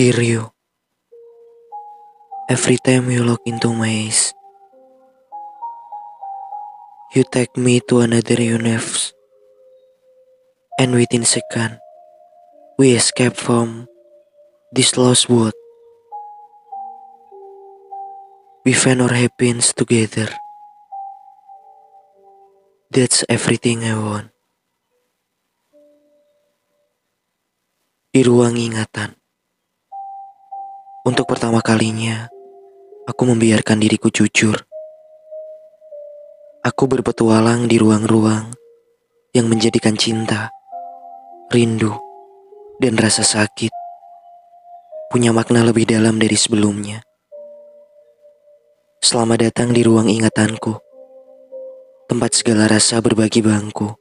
Dear you, every time you look into my eyes, you take me to another universe, and within second, we escape from this lost world. We find our happiness together. That's everything I want. Di ruang ingatan. Untuk pertama kalinya, aku membiarkan diriku jujur. Aku berpetualang di ruang-ruang yang menjadikan cinta, rindu, dan rasa sakit punya makna lebih dalam dari sebelumnya. Selamat datang di ruang ingatanku, tempat segala rasa berbagi bangku.